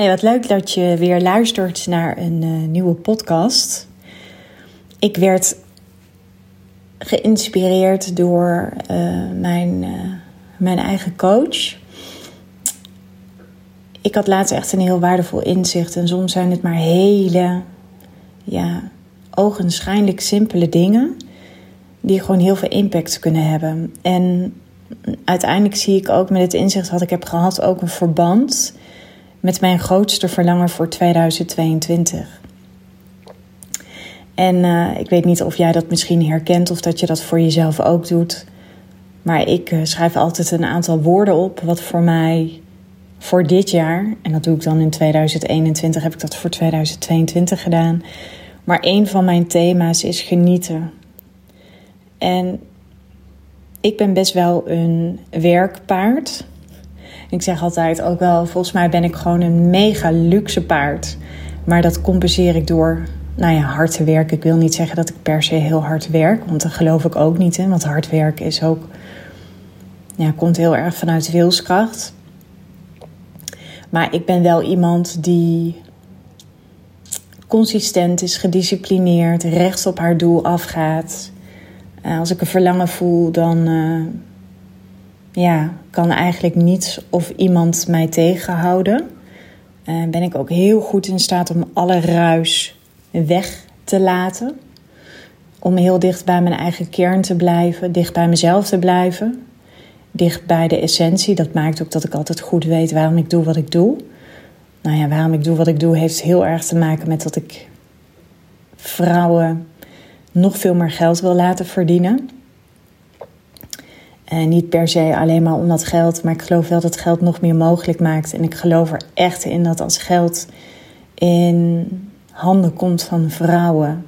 Hey, wat leuk dat je weer luistert naar een uh, nieuwe podcast. Ik werd geïnspireerd door uh, mijn, uh, mijn eigen coach. Ik had laatst echt een heel waardevol inzicht. En soms zijn het maar hele, ja, ogenschijnlijk simpele dingen. Die gewoon heel veel impact kunnen hebben. En uiteindelijk zie ik ook met het inzicht wat ik heb gehad ook een verband met mijn grootste verlangen voor 2022. En uh, ik weet niet of jij dat misschien herkent of dat je dat voor jezelf ook doet. Maar ik uh, schrijf altijd een aantal woorden op wat voor mij voor dit jaar, en dat doe ik dan in 2021, heb ik dat voor 2022 gedaan. Maar een van mijn thema's is genieten. En ik ben best wel een werkpaard. Ik zeg altijd ook wel, volgens mij ben ik gewoon een mega luxe paard. Maar dat compenseer ik door, nou ja, hard te werken. Ik wil niet zeggen dat ik per se heel hard werk, want dat geloof ik ook niet. Want hard werken is ook, ja, komt heel erg vanuit wilskracht. Maar ik ben wel iemand die consistent is, gedisciplineerd, rechts op haar doel afgaat. Eh, als ik een verlangen voel, dan uh, ja, kan eigenlijk niets of iemand mij tegenhouden. Uh, ben ik ook heel goed in staat om alle ruis weg te laten. Om heel dicht bij mijn eigen kern te blijven, dicht bij mezelf te blijven. Dicht bij de essentie. Dat maakt ook dat ik altijd goed weet waarom ik doe wat ik doe. Nou ja, waarom ik doe wat ik doe heeft heel erg te maken met dat ik vrouwen nog veel meer geld wil laten verdienen. En niet per se alleen maar om dat geld, maar ik geloof wel dat geld nog meer mogelijk maakt. En ik geloof er echt in dat als geld in handen komt van vrouwen,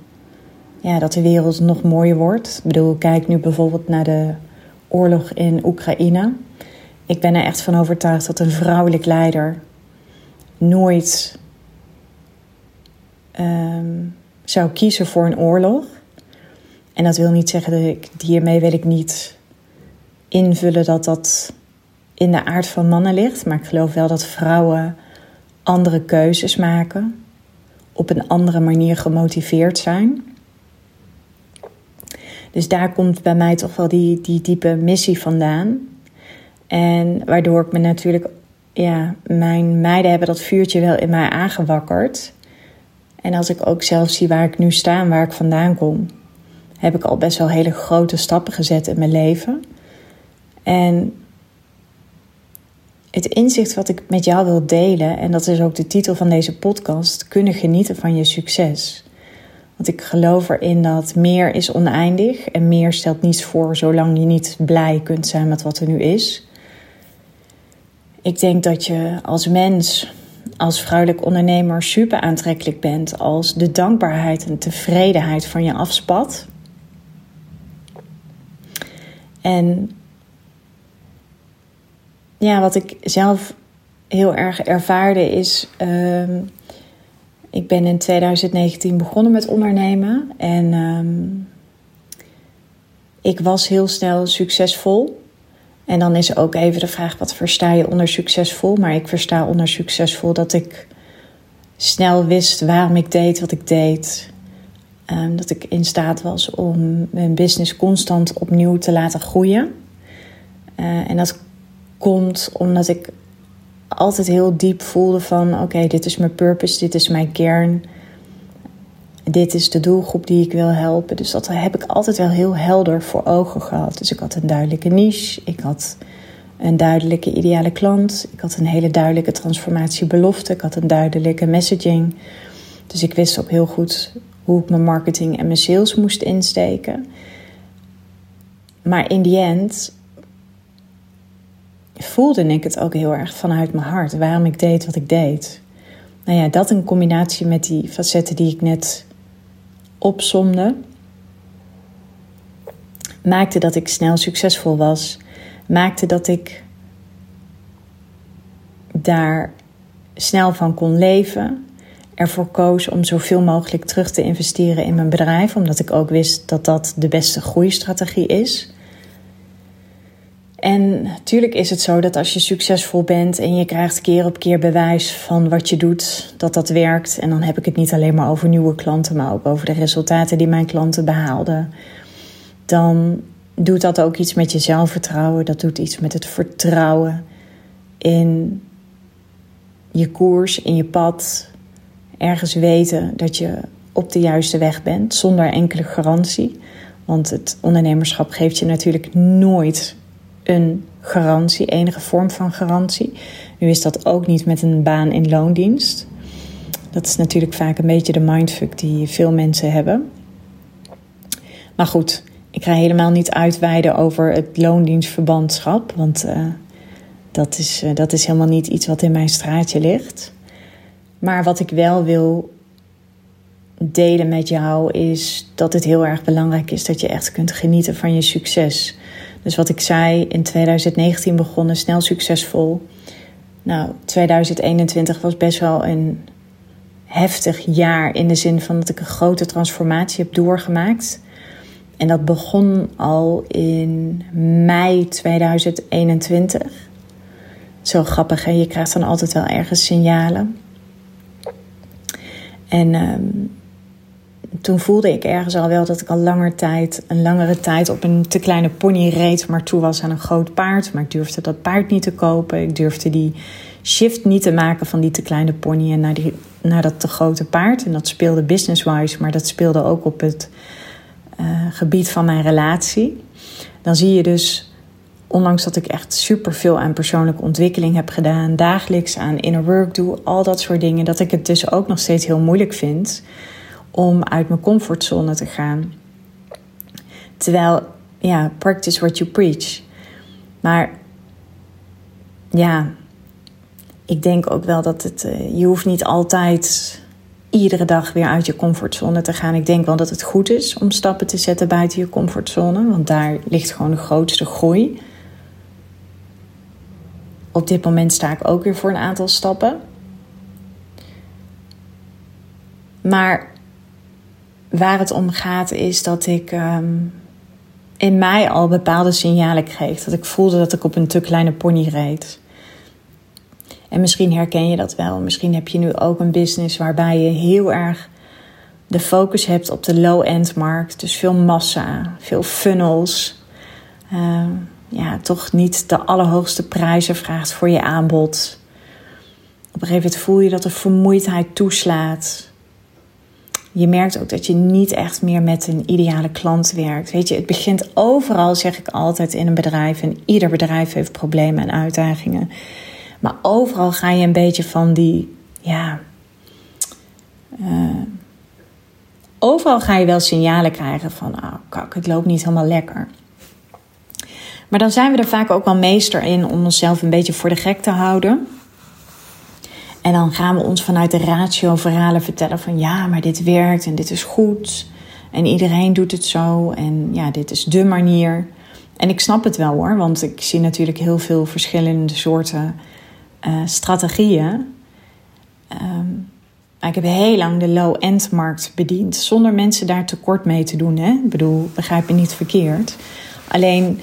ja, dat de wereld nog mooier wordt. Ik bedoel, kijk nu bijvoorbeeld naar de oorlog in Oekraïne. Ik ben er echt van overtuigd dat een vrouwelijk leider nooit um, zou kiezen voor een oorlog. En dat wil niet zeggen dat ik hiermee wil ik niet invullen dat dat in de aard van mannen ligt. Maar ik geloof wel dat vrouwen andere keuzes maken. Op een andere manier gemotiveerd zijn. Dus daar komt bij mij toch wel die, die diepe missie vandaan. En waardoor ik me natuurlijk, ja, mijn meiden hebben dat vuurtje wel in mij aangewakkerd. En als ik ook zelf zie waar ik nu sta waar ik vandaan kom, heb ik al best wel hele grote stappen gezet in mijn leven. En het inzicht wat ik met jou wil delen, en dat is ook de titel van deze podcast, kunnen genieten van je succes. Want ik geloof erin dat meer is oneindig en meer stelt niets voor zolang je niet blij kunt zijn met wat er nu is. Ik denk dat je als mens, als vrouwelijk ondernemer super aantrekkelijk bent als de dankbaarheid en tevredenheid van je afspat. En ja, wat ik zelf heel erg ervaarde is. Uh, ik ben in 2019 begonnen met ondernemen. En um, ik was heel snel succesvol. En dan is ook even de vraag: wat versta je onder succesvol? Maar ik versta onder succesvol dat ik snel wist waarom ik deed wat ik deed. Um, dat ik in staat was om mijn business constant opnieuw te laten groeien. Uh, en dat komt omdat ik altijd heel diep voelde van oké, dit is mijn purpose, dit is mijn kern. Dit is de doelgroep die ik wil helpen. Dus dat heb ik altijd wel heel helder voor ogen gehad. Dus ik had een duidelijke niche. Ik had een duidelijke ideale klant. Ik had een hele duidelijke transformatiebelofte. Ik had een duidelijke messaging. Dus ik wist ook heel goed hoe ik mijn marketing en mijn sales moest insteken. Maar in die end voelde ik het ook heel erg vanuit mijn hart. Waarom ik deed wat ik deed. Nou ja, dat in combinatie met die facetten die ik net opsomde, maakte dat ik snel succesvol was. Maakte dat ik daar snel van kon leven. Ervoor koos om zoveel mogelijk terug te investeren in mijn bedrijf, omdat ik ook wist dat dat de beste groeistrategie is. En natuurlijk is het zo dat als je succesvol bent en je krijgt keer op keer bewijs van wat je doet, dat dat werkt. En dan heb ik het niet alleen maar over nieuwe klanten, maar ook over de resultaten die mijn klanten behaalden. Dan doet dat ook iets met je zelfvertrouwen. Dat doet iets met het vertrouwen in je koers, in je pad. Ergens weten dat je op de juiste weg bent, zonder enkele garantie. Want het ondernemerschap geeft je natuurlijk nooit een garantie, enige vorm van garantie. Nu is dat ook niet met een baan in loondienst. Dat is natuurlijk vaak een beetje de mindfuck die veel mensen hebben. Maar goed, ik ga helemaal niet uitweiden over het loondienstverbandschap, want uh, dat, is, uh, dat is helemaal niet iets wat in mijn straatje ligt. Maar wat ik wel wil delen met jou is dat het heel erg belangrijk is dat je echt kunt genieten van je succes. Dus wat ik zei, in 2019 begonnen, snel succesvol. Nou, 2021 was best wel een heftig jaar in de zin van dat ik een grote transformatie heb doorgemaakt. En dat begon al in mei 2021. Zo grappig, hè? je krijgt dan altijd wel ergens signalen. En um, toen voelde ik ergens al wel dat ik al langer tijd, een langere tijd op een te kleine pony reed, maar toe was aan een groot paard. Maar ik durfde dat paard niet te kopen. Ik durfde die shift niet te maken van die te kleine pony en naar, die, naar dat te grote paard. En dat speelde business-wise, maar dat speelde ook op het uh, gebied van mijn relatie. Dan zie je dus, ondanks dat ik echt superveel aan persoonlijke ontwikkeling heb gedaan, dagelijks aan inner work doe, al dat soort dingen, dat ik het dus ook nog steeds heel moeilijk vind om uit mijn comfortzone te gaan. Terwijl, ja, practice what you preach. Maar ja, ik denk ook wel dat het, uh, je hoeft niet altijd iedere dag weer uit je comfortzone te gaan. Ik denk wel dat het goed is om stappen te zetten buiten je comfortzone, want daar ligt gewoon de grootste groei. Op dit moment sta ik ook weer voor een aantal stappen. Maar waar het om gaat is dat ik um, in mij al bepaalde signalen kreeg. Dat ik voelde dat ik op een te kleine pony reed. En misschien herken je dat wel. Misschien heb je nu ook een business waarbij je heel erg de focus hebt op de low-end markt. Dus veel massa, veel funnels. Uh, ja, toch niet de allerhoogste prijzen vraagt voor je aanbod. Op een gegeven moment voel je dat er vermoeidheid toeslaat. Je merkt ook dat je niet echt meer met een ideale klant werkt. Weet je, het begint overal, zeg ik altijd, in een bedrijf. En ieder bedrijf heeft problemen en uitdagingen. Maar overal ga je een beetje van die, ja. Uh, overal ga je wel signalen krijgen van, oh kak, het loopt niet helemaal lekker. Maar dan zijn we er vaak ook wel meester in om onszelf een beetje voor de gek te houden. En dan gaan we ons vanuit de ratio verhalen vertellen van ja, maar dit werkt en dit is goed. En iedereen doet het zo en ja, dit is de manier. En ik snap het wel hoor, want ik zie natuurlijk heel veel verschillende soorten uh, strategieën. Um, ik heb heel lang de low-end markt bediend, zonder mensen daar tekort mee te doen. Hè? Ik bedoel, begrijp me niet verkeerd. Alleen,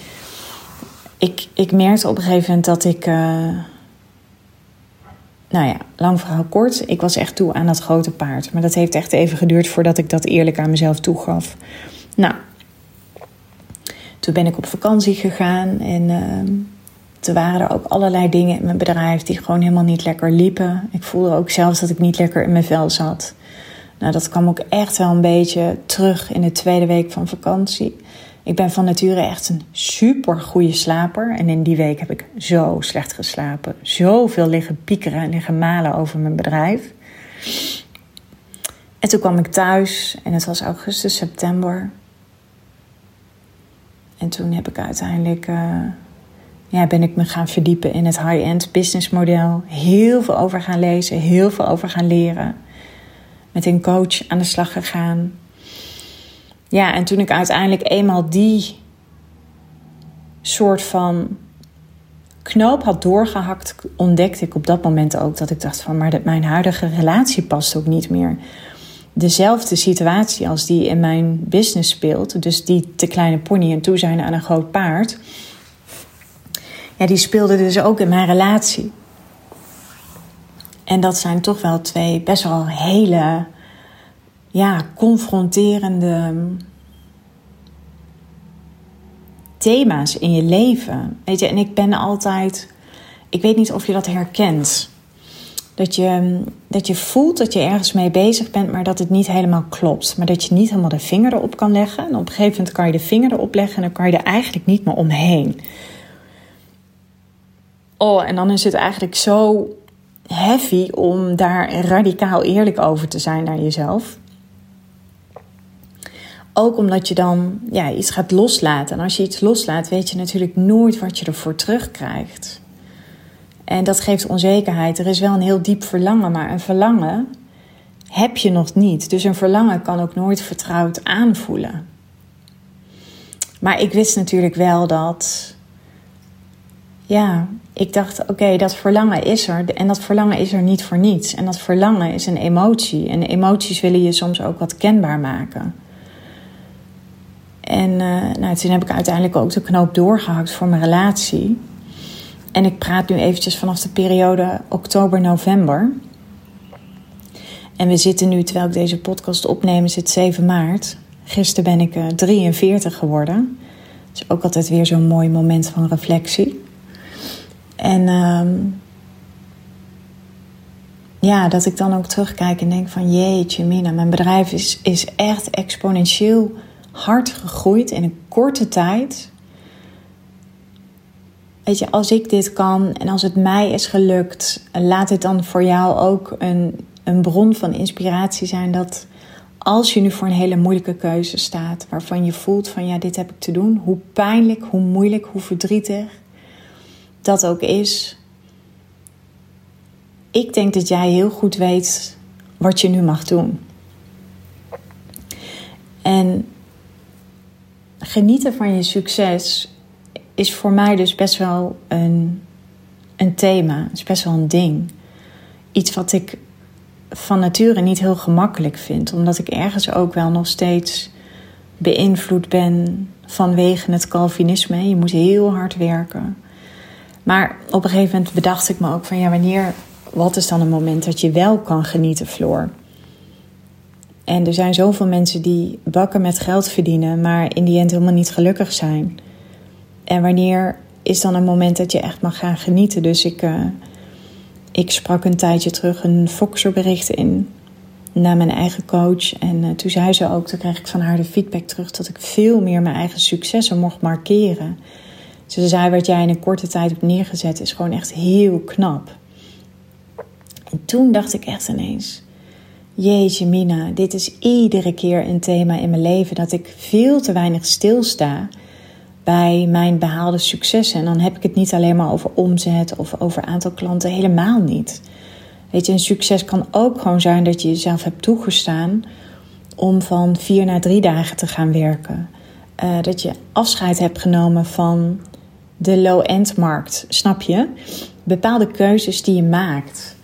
ik, ik merkte op een gegeven moment dat ik. Uh, nou ja, lang verhaal kort. Ik was echt toe aan dat grote paard. Maar dat heeft echt even geduurd voordat ik dat eerlijk aan mezelf toegaf. Nou, toen ben ik op vakantie gegaan. En uh, toen waren er ook allerlei dingen in mijn bedrijf die gewoon helemaal niet lekker liepen. Ik voelde ook zelfs dat ik niet lekker in mijn vel zat. Nou, dat kwam ook echt wel een beetje terug in de tweede week van vakantie. Ik ben van nature echt een super goede slaper. En in die week heb ik zo slecht geslapen. Zoveel liggen piekeren en liggen malen over mijn bedrijf. En toen kwam ik thuis en het was augustus, september. En toen heb ik uiteindelijk, uh, ja, ben ik me gaan verdiepen in het high-end business model. Heel veel over gaan lezen, heel veel over gaan leren. Met een coach aan de slag gegaan. Ja, en toen ik uiteindelijk eenmaal die soort van knoop had doorgehakt, ontdekte ik op dat moment ook dat ik dacht van, maar dat mijn huidige relatie past ook niet meer. Dezelfde situatie als die in mijn business speelt, dus die te kleine pony en toe zijn aan een groot paard, ja, die speelde dus ook in mijn relatie. En dat zijn toch wel twee best wel hele, ja, confronterende thema's in je leven. Weet je, en ik ben altijd, ik weet niet of je dat herkent. Dat je, dat je voelt dat je ergens mee bezig bent, maar dat het niet helemaal klopt. Maar dat je niet helemaal de vinger erop kan leggen. En op een gegeven moment kan je de vinger erop leggen en dan kan je er eigenlijk niet meer omheen. Oh, en dan is het eigenlijk zo heavy om daar radicaal eerlijk over te zijn naar jezelf. Ook omdat je dan ja, iets gaat loslaten. En als je iets loslaat, weet je natuurlijk nooit wat je ervoor terugkrijgt. En dat geeft onzekerheid. Er is wel een heel diep verlangen, maar een verlangen heb je nog niet. Dus een verlangen kan ook nooit vertrouwd aanvoelen. Maar ik wist natuurlijk wel dat. Ja, ik dacht: oké, dat verlangen is er. En dat verlangen is er niet voor niets. En dat verlangen is een emotie. En emoties willen je soms ook wat kenbaar maken. En uh, nou, toen heb ik uiteindelijk ook de knoop doorgehakt voor mijn relatie. En ik praat nu eventjes vanaf de periode oktober-november. En we zitten nu, terwijl ik deze podcast opneem, zit 7 maart. Gisteren ben ik uh, eh, 43 geworden. Dat is ook altijd weer zo'n mooi moment van reflectie. En uh, ja, dat ik dan ook terugkijk en denk van jeetje mina, mijn bedrijf is, is echt exponentieel hard gegroeid in een korte tijd. Weet je, als ik dit kan en als het mij is gelukt, laat dit dan voor jou ook een, een bron van inspiratie zijn dat als je nu voor een hele moeilijke keuze staat, waarvan je voelt van ja, dit heb ik te doen, hoe pijnlijk, hoe moeilijk, hoe verdrietig dat ook is. Ik denk dat jij heel goed weet wat je nu mag doen. En genieten van je succes is voor mij dus best wel een, een thema. is best wel een ding. Iets wat ik van nature niet heel gemakkelijk vind. Omdat ik ergens ook wel nog steeds beïnvloed ben vanwege het Calvinisme. Je moet heel hard werken. Maar op een gegeven moment bedacht ik me ook van ja, wanneer, wat is dan een moment dat je wel kan genieten, Floor? En er zijn zoveel mensen die bakken met geld verdienen, maar in die end helemaal niet gelukkig zijn. En wanneer is dan een moment dat je echt mag gaan genieten? Dus ik, uh, ik sprak een tijdje terug een Foxer-bericht in naar mijn eigen coach. En uh, toen zei ze ook, toen kreeg ik van haar de feedback terug dat ik veel meer mijn eigen successen mocht markeren. Ze zei, wat jij in een korte tijd hebt neergezet is gewoon echt heel knap. En toen dacht ik echt ineens, Jeetje dit is iedere keer een thema in mijn leven dat ik veel te weinig stilsta bij mijn behaalde successen. En dan heb ik het niet alleen maar over omzet of over aantal klanten, helemaal niet. Weet je, een succes kan ook gewoon zijn dat je jezelf hebt toegestaan om van vier naar drie dagen te gaan werken. Uh, dat je afscheid hebt genomen van de low-end markt, snap je? Bepaalde keuzes die je maakt.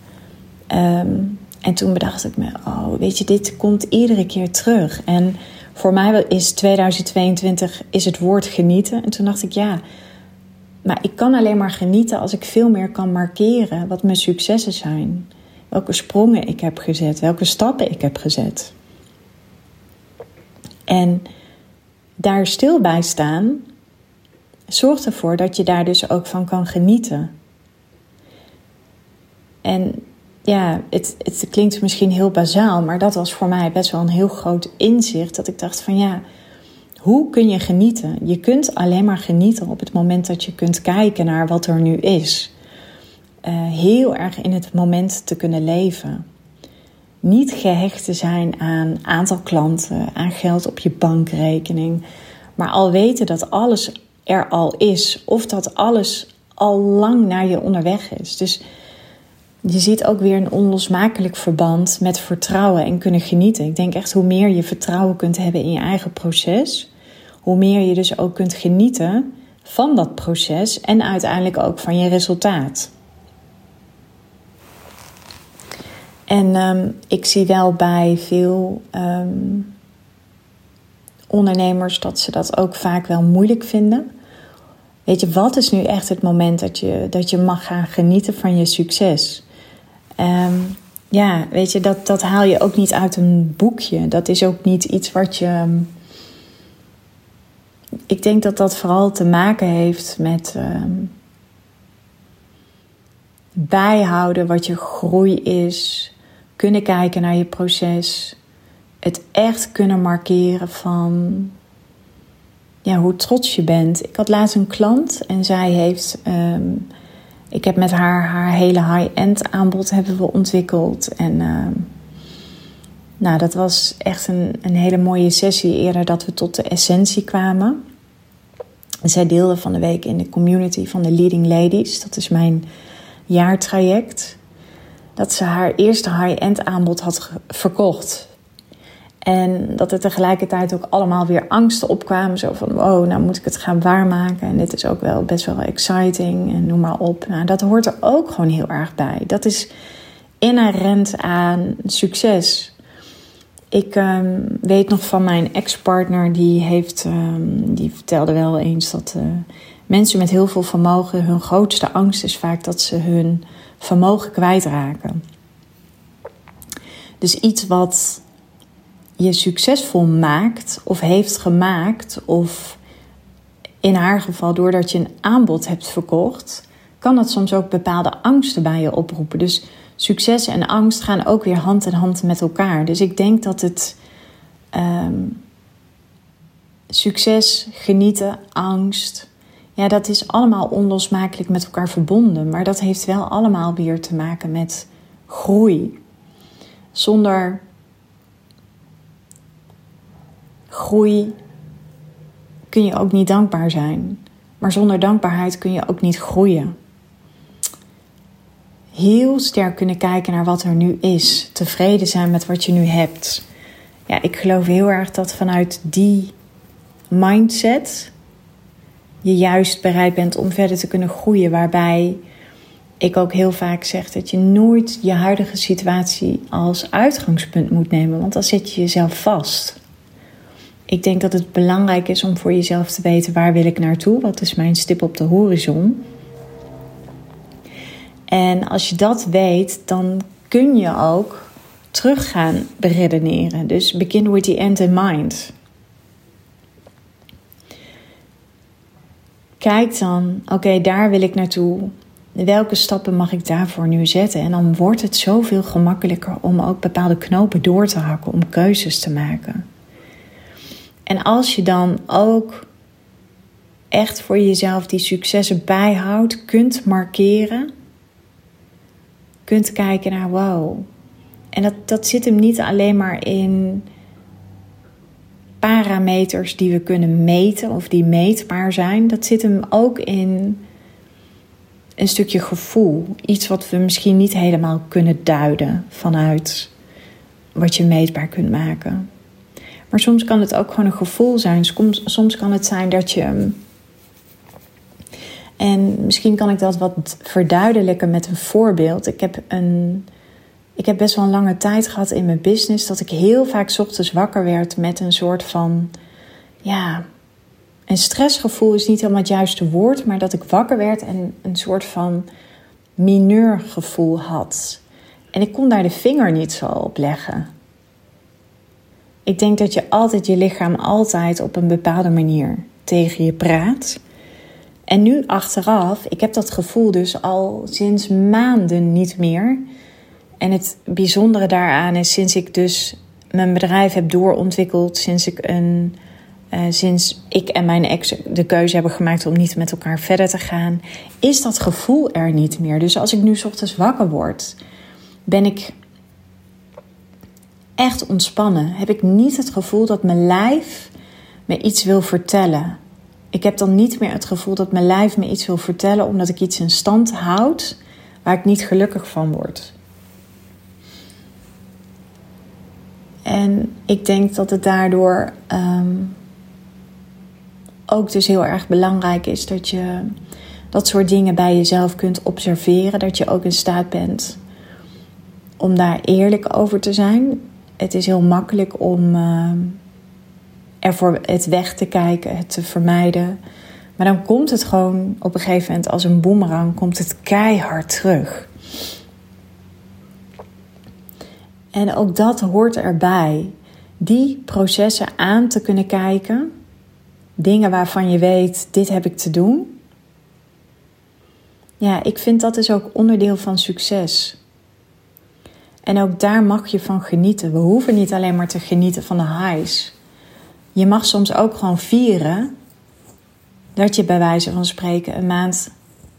Um, en toen bedacht ik me, oh, weet je, dit komt iedere keer terug. En voor mij is 2022 is het woord genieten. En toen dacht ik, ja, maar ik kan alleen maar genieten als ik veel meer kan markeren wat mijn successen zijn. Welke sprongen ik heb gezet, welke stappen ik heb gezet. En daar stil bij staan zorgt ervoor dat je daar dus ook van kan genieten. En ja, het, het klinkt misschien heel bazaal, maar dat was voor mij best wel een heel groot inzicht. Dat ik dacht van ja, hoe kun je genieten? Je kunt alleen maar genieten op het moment dat je kunt kijken naar wat er nu is. Uh, heel erg in het moment te kunnen leven. Niet gehecht te zijn aan aantal klanten, aan geld op je bankrekening. Maar al weten dat alles er al is. Of dat alles al lang naar je onderweg is. Dus je ziet ook weer een onlosmakelijk verband met vertrouwen en kunnen genieten. Ik denk echt hoe meer je vertrouwen kunt hebben in je eigen proces, hoe meer je dus ook kunt genieten van dat proces en uiteindelijk ook van je resultaat. En um, ik zie wel bij veel um, ondernemers dat ze dat ook vaak wel moeilijk vinden Weet je, wat is nu echt het moment dat je, dat je mag gaan genieten van je succes? Um, ja, weet je, dat, dat haal je ook niet uit een boekje. Dat is ook niet iets wat je. Ik denk dat dat vooral te maken heeft met um, bijhouden wat je groei is, kunnen kijken naar je proces, het echt kunnen markeren van ja, hoe trots je bent. Ik had laatst een klant en zij heeft. Ik heb met haar haar hele high-end aanbod hebben we ontwikkeld. En uh, nou, dat was echt een, een hele mooie sessie eerder dat we tot de essentie kwamen. En zij deelde van de week in de community van de Leading Ladies. Dat is mijn jaartraject. Dat ze haar eerste high-end aanbod had verkocht. En dat er tegelijkertijd ook allemaal weer angsten opkwamen. Zo van, wow, nou moet ik het gaan waarmaken. En dit is ook wel best wel exciting en noem maar op. Nou, dat hoort er ook gewoon heel erg bij. Dat is inherent aan succes. Ik um, weet nog van mijn ex-partner, die, heeft, um, die vertelde wel eens dat uh, mensen met heel veel vermogen, hun grootste angst is vaak dat ze hun vermogen kwijtraken. Dus iets wat je succesvol maakt of heeft gemaakt, of in haar geval doordat je een aanbod hebt verkocht, kan dat soms ook bepaalde angsten bij je oproepen. Dus succes en angst gaan ook weer hand in hand met elkaar. Dus ik denk dat het um, succes, genieten, angst, ja, dat is allemaal onlosmakelijk met elkaar verbonden. Maar dat heeft wel allemaal weer te maken met groei. Zonder groei kun je ook niet dankbaar zijn. Maar zonder dankbaarheid kun je ook niet groeien. Heel sterk kunnen kijken naar wat er nu is. Tevreden zijn met wat je nu hebt. Ja, ik geloof heel erg dat vanuit die mindset je juist bereid bent om verder te kunnen groeien. Waarbij ik ook heel vaak zeg dat je nooit je huidige situatie als uitgangspunt moet nemen, want dan zet je jezelf vast ik denk dat het belangrijk is om voor jezelf te weten waar wil ik naartoe, wat is mijn stip op de horizon. En als je dat weet, dan kun je ook terug gaan beredeneren. Dus begin with the end in mind. Kijk dan, oké, daar wil ik naartoe. Welke stappen mag ik daarvoor nu zetten? En dan wordt het zoveel gemakkelijker om ook bepaalde knopen door te hakken, om keuzes te maken. En als je dan ook echt voor jezelf die successen bijhoudt, kunt markeren, kunt kijken naar wow. En dat, dat zit hem niet alleen maar in parameters die we kunnen meten of die meetbaar zijn. Dat zit hem ook in een stukje gevoel. Iets wat we misschien niet helemaal kunnen duiden vanuit wat je meetbaar kunt maken. Maar soms kan het ook gewoon een gevoel zijn. Soms, kan het zijn dat je. En misschien kan ik dat wat verduidelijken met een voorbeeld. Ik heb, een, ik heb best wel een lange tijd gehad in mijn business dat ik heel vaak ochtends wakker werd met een soort van. Ja, een stressgevoel is niet helemaal het juiste woord, maar dat ik wakker werd en een soort van mineurgevoel had. En ik kon daar de vinger niet zo op leggen. Ik denk dat je altijd je lichaam altijd op een bepaalde manier tegen je praat. En nu achteraf, ik heb dat gevoel dus al sinds maanden niet meer. En het bijzondere daaraan is sinds ik dus mijn bedrijf heb doorontwikkeld, sinds ik een uh, sinds ik en mijn ex de keuze hebben gemaakt om niet met elkaar verder te gaan, is dat gevoel er niet meer. Dus als ik nu ochtends wakker word, ben ik echt ontspannen. Heb ik niet het gevoel dat mijn lijf me iets wil vertellen. Ik heb dan niet meer het gevoel dat mijn lijf me iets wil vertellen omdat ik iets in stand houd waar ik niet gelukkig van word. En ik denk dat het daardoor um, ook dus heel erg belangrijk is dat je dat soort dingen bij jezelf kunt observeren. Dat je ook in staat bent om daar eerlijk over te zijn het is heel makkelijk om uh, er voor het weg te kijken, het te vermijden. Maar dan komt het gewoon op een gegeven moment als een boemerang, komt het keihard terug. En ook dat hoort erbij. Die processen aan te kunnen kijken. Dingen waarvan je weet, dit heb ik te doen. Ja, ik vind dat is ook onderdeel van succes. En ook daar mag je van genieten. We hoeven niet alleen maar te genieten van de highs. Je mag soms ook gewoon vieren dat je bij wijze van spreken een maand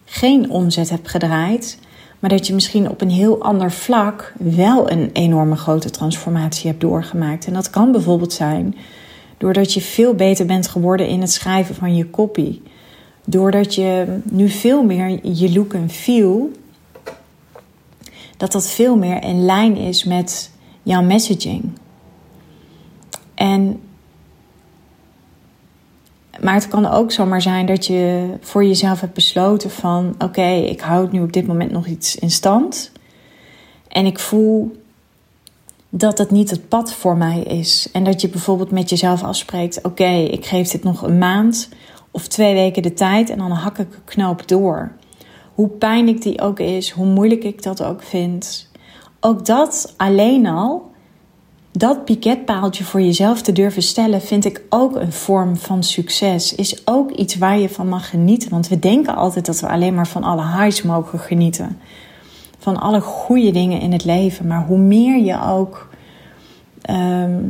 geen omzet hebt gedraaid, maar dat je misschien op een heel ander vlak wel een enorme grote transformatie hebt doorgemaakt. En dat kan bijvoorbeeld zijn doordat je veel beter bent geworden in het schrijven van je copy. Doordat je nu veel meer je look en feel, dat dat veel meer in lijn is met jouw messaging. En maar het kan ook zomaar zijn dat je voor jezelf hebt besloten van oké, ik houd nu op dit moment nog iets in stand. En ik voel dat het niet het pad voor mij is. En dat je bijvoorbeeld met jezelf afspreekt: oké, ik geef dit nog een maand of twee weken de tijd en dan hak ik een knoop door. Hoe pijnlijk die ook is, hoe moeilijk ik dat ook vind. Ook dat alleen al dat piketpaaltje voor jezelf te durven stellen, vind ik ook een vorm van succes. Is ook iets waar je van mag genieten. Want we denken altijd dat we alleen maar van alle highs mogen genieten. Van alle goede dingen in het leven. Maar hoe meer je ook ehm,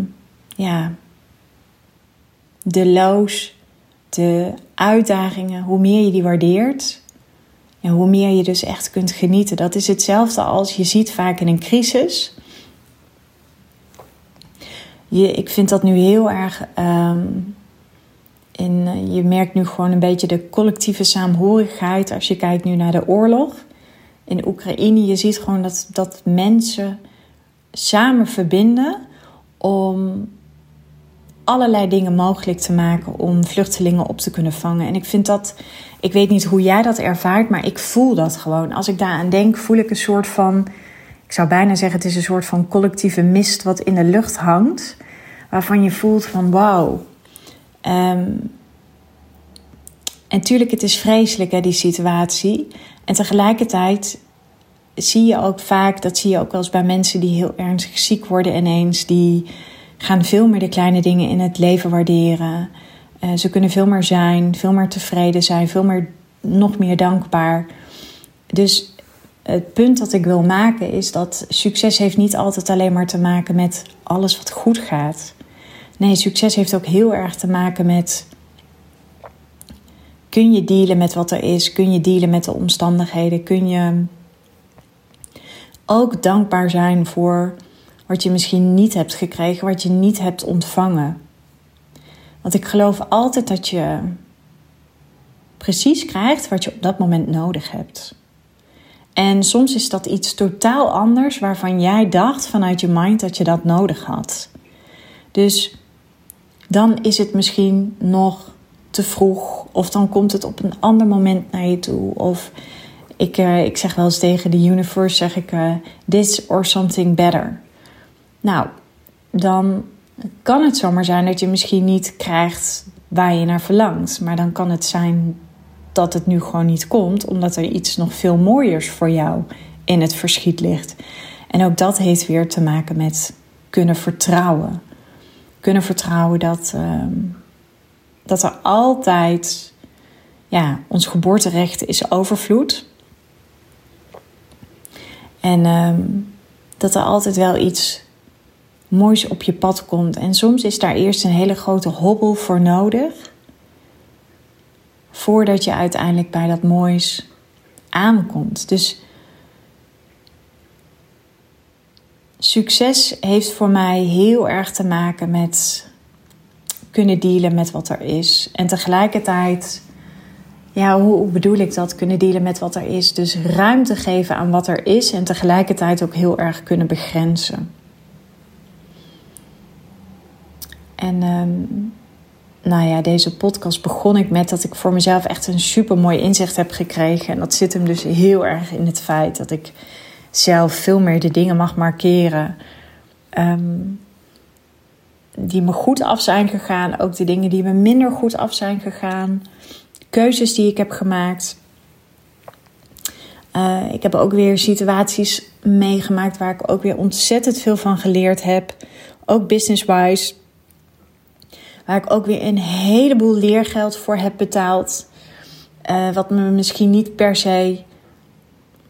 ja, de lows, de uitdagingen, hoe meer je die waardeert. En hoe meer je dus echt kunt genieten. Dat is hetzelfde als je ziet vaak in een crisis je, ik vind dat nu heel erg. Um, in, eh, je merkt nu gewoon een beetje de collectieve saamhorigheid als je kijkt nu naar de oorlog in Oekraïne. Je ziet gewoon dat, dat mensen samen verbinden om allerlei dingen mogelijk te maken om vluchtelingen op te kunnen vangen. En ik vind dat, ik weet niet hoe jij dat ervaart, maar ik voel dat gewoon. Als ik daaraan denk, voel ik een soort van ik zou bijna zeggen, het is een soort van collectieve mist wat in de lucht hangt. Waarvan je voelt van wauw. Ehm, en tuurlijk, het is vreselijk hè, die situatie. En tegelijkertijd zie je ook vaak, dat zie je ook wel eens bij mensen die heel ernstig ziek worden ineens. Die gaan veel meer de kleine dingen in het leven waarderen. Uh, ze kunnen veel meer zijn, veel meer tevreden zijn, veel meer, nog meer dankbaar. Dus het punt dat ik wil maken is dat succes heeft niet altijd alleen maar te maken met alles wat goed gaat. Nee, succes heeft ook heel erg te maken met kun je dealen met wat er is, kun je dealen met de omstandigheden, kun je ook dankbaar zijn voor wat je misschien niet hebt gekregen, wat je niet hebt ontvangen. Want ik geloof altijd dat je precies krijgt wat je op dat moment nodig hebt. En soms is dat iets totaal anders waarvan jij dacht vanuit je mind dat je dat nodig had. Dus dan is het misschien nog te vroeg, of dan komt het op een ander moment naar je toe. Of ik, uh, ik zeg wel eens tegen de universe: zeg ik, uh, this or something better. Nou, dan kan het zomaar zijn dat je misschien niet krijgt waar je naar verlangt. Maar dan kan het zijn dat het nu gewoon niet komt, omdat er iets nog veel mooiers voor jou in het verschiet ligt. En ook dat heeft weer te maken met kunnen vertrouwen. Kunnen vertrouwen dat, ehm, dat er altijd, ja, ons geboorterecht is overvloed. En ehm, dat er altijd wel iets moois op je pad komt. En soms is daar eerst een hele grote hobbel voor nodig voordat je uiteindelijk bij dat moois aankomt. Dus succes heeft voor mij heel erg te maken met kunnen dealen met wat er is. En tegelijkertijd, ja, hoe bedoel ik dat? Kunnen dealen met wat er is. Dus ruimte geven aan wat er is en tegelijkertijd ook heel erg kunnen begrenzen. En um, nou ja, deze podcast begon ik met dat ik voor mezelf echt een super mooi inzicht heb gekregen. En dat zit hem dus heel erg in het feit dat ik zelf veel meer de dingen mag markeren. Ehm, die me goed af zijn gegaan. Ook de dingen die me minder goed af zijn gegaan. keuzes die ik heb gemaakt. Uh, ik heb ook weer situaties meegemaakt waar ik ook weer ontzettend veel van geleerd heb. Ook business-wise. Waar ik ook weer een heleboel leergeld voor heb betaald. Uh, wat me misschien niet per se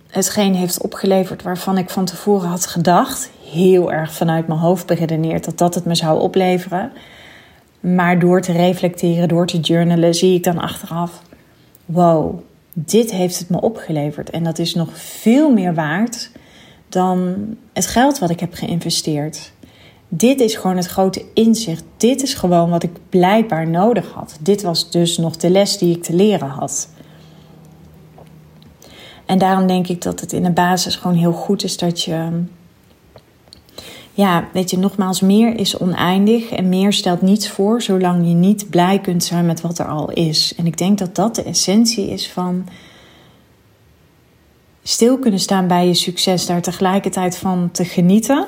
hetgeen heeft opgeleverd waarvan ik van tevoren had gedacht. Heel erg vanuit mijn hoofd beredeneerd dat dat het me zou opleveren. Maar door te reflecteren, door te journalen, zie ik dan achteraf: wow, dit heeft het me opgeleverd. En dat is nog veel meer waard dan het geld wat ik heb geïnvesteerd. Dit is gewoon het grote inzicht. Dit is gewoon wat ik blijkbaar nodig had. Dit was dus nog de les die ik te leren had. En daarom denk ik dat het in de basis gewoon heel goed is dat je. Ja, weet je, nogmaals, meer is oneindig en meer stelt niets voor zolang je niet blij kunt zijn met wat er al is. En ik denk dat dat de essentie is van stil kunnen staan bij je succes, daar tegelijkertijd van te genieten.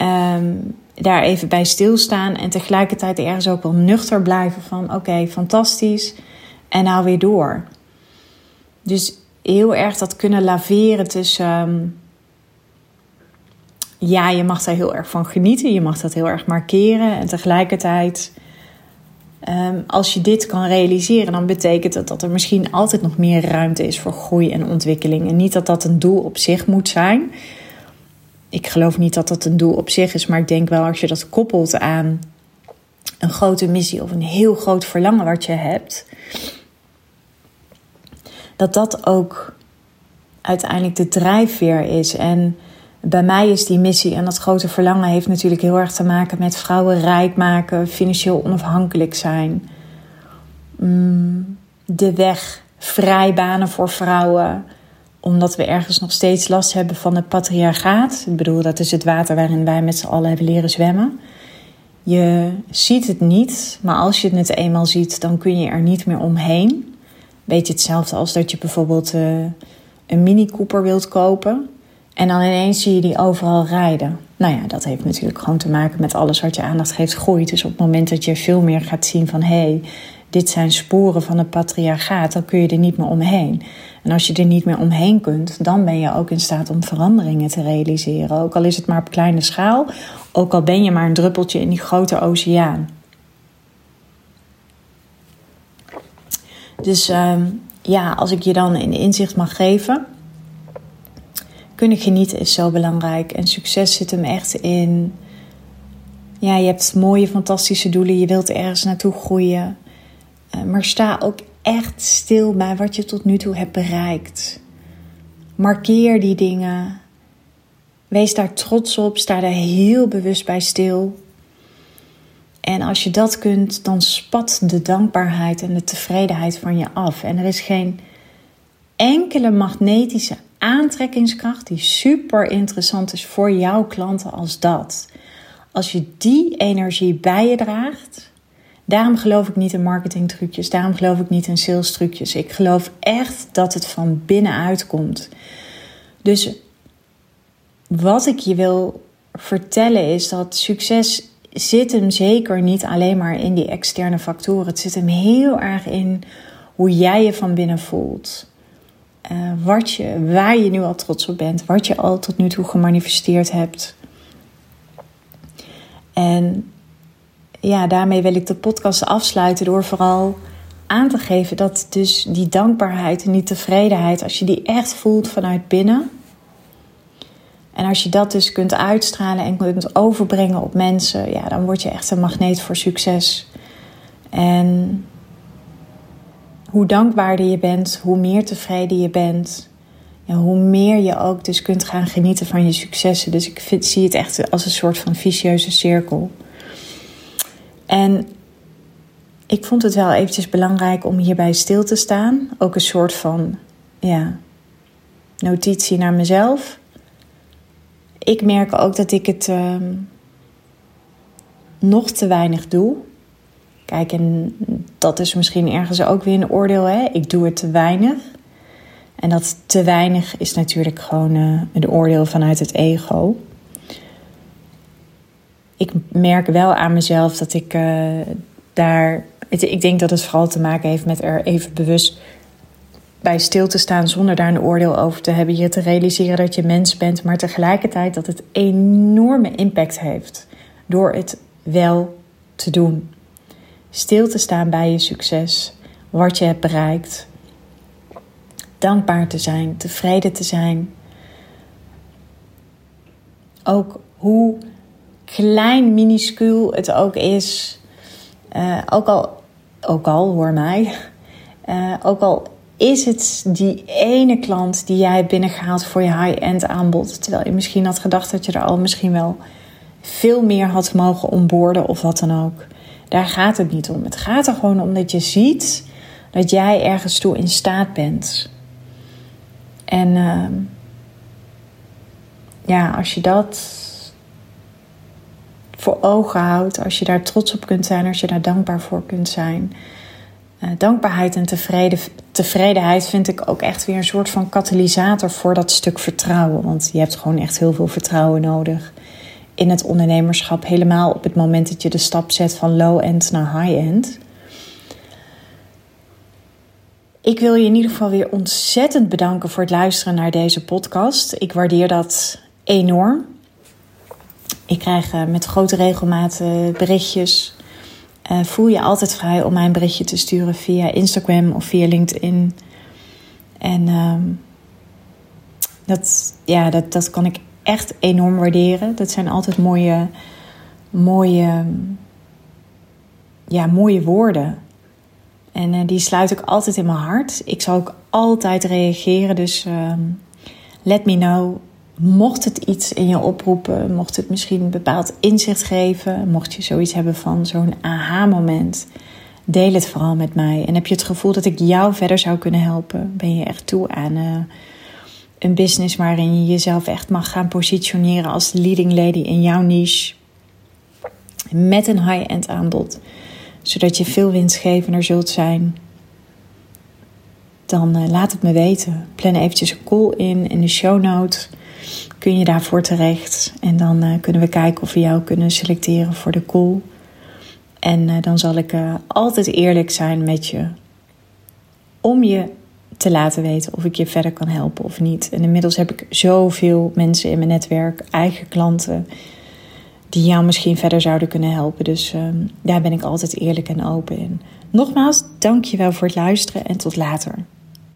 Ehm, daar even bij stilstaan en tegelijkertijd ergens ook wel nuchter blijven van oké, fantastisch. En nou weer door. Dus heel erg dat kunnen laveren tussen. Ehm, ja, je mag daar heel erg van genieten. Je mag dat heel erg markeren. En tegelijkertijd, um, als je dit kan realiseren, dan betekent dat dat er misschien altijd nog meer ruimte is voor groei en ontwikkeling. En niet dat dat een doel op zich moet zijn. Ik geloof niet dat dat een doel op zich is, maar ik denk wel als je dat koppelt aan een grote missie of een heel groot verlangen wat je hebt, dat dat ook uiteindelijk de drijfveer is. En bij mij is die missie en dat grote verlangen heeft natuurlijk heel erg te maken met vrouwen rijk maken, financieel onafhankelijk zijn. Mm, de weg vrijbanen voor vrouwen, omdat we ergens nog steeds last hebben van het patriarchaat. Ik bedoel, dat is het water waarin wij met z'n allen hebben leren zwemmen. Je ziet het niet, maar als je het eenmaal ziet, dan kun je er niet meer omheen beetje hetzelfde als dat je bijvoorbeeld uh, een Mini Cooper wilt kopen. En dan ineens zie je die overal rijden. Nou ja, dat heeft natuurlijk gewoon te maken met alles wat je aandacht geeft groeit. Dus op het moment dat je veel meer gaat zien van hé, hey, dit zijn sporen van het patriarchaat, dan kun je er niet meer omheen. En als je er niet meer omheen kunt, dan ben je ook in staat om veranderingen te realiseren. Ook al is het maar op kleine schaal, ook al ben je maar een druppeltje in die grote oceaan. Dus ehm, ja, als ik je dan een inzicht mag geven. Kunnen genieten is zo belangrijk. En succes zit hem echt in. Ja, je hebt mooie, fantastische doelen. Je wilt ergens naartoe groeien. Uh, maar sta ook echt stil bij wat je tot nu toe hebt bereikt. Markeer die dingen. Wees daar trots op. Sta daar heel bewust bij stil. En als je dat kunt, dan spat de dankbaarheid en de tevredenheid van je af. En er is geen enkele magnetische aantrekkingskracht die super interessant is voor jouw klanten als dat. Als je die energie bij je draagt, daarom geloof ik niet in marketingtrucjes, daarom geloof ik niet in sales trucjes. Ik geloof echt dat het van binnenuit komt. Dus wat ik je wil vertellen is dat succes zit hem zeker niet alleen maar in die externe factoren. Het zit hem heel erg in hoe jij je van binnen voelt. Uh, wat je, waar je nu al trots op bent, wat je al tot nu toe gemanifesteerd hebt. En ja, daarmee wil ik de podcast afsluiten door vooral aan te geven dat dus die dankbaarheid en die tevredenheid, als je die echt voelt vanuit binnen, en als je dat dus kunt uitstralen en kunt overbrengen op mensen, ja, dan word je echt een magneet voor succes. En hoe dankbaarder je bent, hoe meer tevreden je bent. En hoe meer je ook dus kunt gaan genieten van je successen. Dus ik vind, zie het echt als een soort van vicieuze cirkel. En ik vond het wel eventjes belangrijk om hierbij stil te staan. Ook een soort van ja, notitie naar mezelf ik merk ook dat ik het ehm, nog te weinig doe. Kijk, en dat is misschien ergens ook weer een oordeel. Hè? Ik doe het te weinig. En dat te weinig is natuurlijk gewoon uh, een oordeel vanuit het ego. Ik merk wel aan mezelf dat ik uh, daar ik denk dat het vooral te maken heeft met er even bewust bij stil te staan zonder daar een oordeel over te hebben. Je te realiseren dat je mens bent, maar tegelijkertijd dat het enorme impact heeft door het wel te doen. Stil te staan bij je succes, wat je hebt bereikt. Dankbaar te zijn, tevreden te zijn. Ook hoe klein, minuscuul het ook is. Uh, ook, al, ook al, hoor mij. Uh, ook al is het die ene klant die jij hebt binnengehaald voor je high-end aanbod. Terwijl je misschien had gedacht dat je er al misschien wel veel meer had mogen onboorden of wat dan ook. Daar gaat het niet om. Het gaat er gewoon om dat je ziet dat jij ergens toe in staat bent. En uh, ja, als je dat voor ogen houdt, als je daar trots op kunt zijn, als je daar dankbaar voor kunt zijn. Uh, dankbaarheid en tevreden, tevredenheid vind ik ook echt weer een soort van katalysator voor dat stuk vertrouwen. Want je hebt gewoon echt heel veel vertrouwen nodig in het ondernemerschap. Helemaal op het moment dat je de stap zet van low-end naar high-end. Ik wil je in ieder geval weer ontzettend bedanken voor het luisteren naar deze podcast. Ik waardeer dat enorm. Ik krijg uh, met grote regelmaat uh, berichtjes. Uh, voel je altijd vrij om mij een berichtje te sturen via Instagram of via LinkedIn. En ehm, dat, ja, dat, dat kan ik echt enorm waarderen. Dat zijn altijd mooie, mooie, ja, mooie woorden. En die sluit ik altijd in mijn hart. Ik zal ook altijd reageren. Dus uh, let me know. Mocht het iets in je oproepen, mocht het misschien een bepaald inzicht geven, mocht je zoiets hebben van zo'n aha-moment, deel het vooral met mij. En heb je het gevoel dat ik jou verder zou kunnen helpen? Ben je echt toe aan uh, een business waarin je jezelf echt mag gaan positioneren als leading lady in jouw niche. Met een high-end aanbod, zodat je veel winstgevender zult zijn. Dan uh, laat het me weten. Plan eventjes een call in in de show notes. Kun je daarvoor terecht. En dan uh, kunnen we kijken of we jou kunnen selecteren voor de call. En uh, dan zal ik altijd eerlijk zijn met je. Om je te laten weten of ik je verder kan helpen of niet. En inmiddels heb ik zoveel mensen in mijn netwerk, eigen klanten, die jou misschien verder zouden kunnen helpen. Dus uh, daar ben ik altijd eerlijk en open in. Nogmaals, dank je wel voor het luisteren en tot later.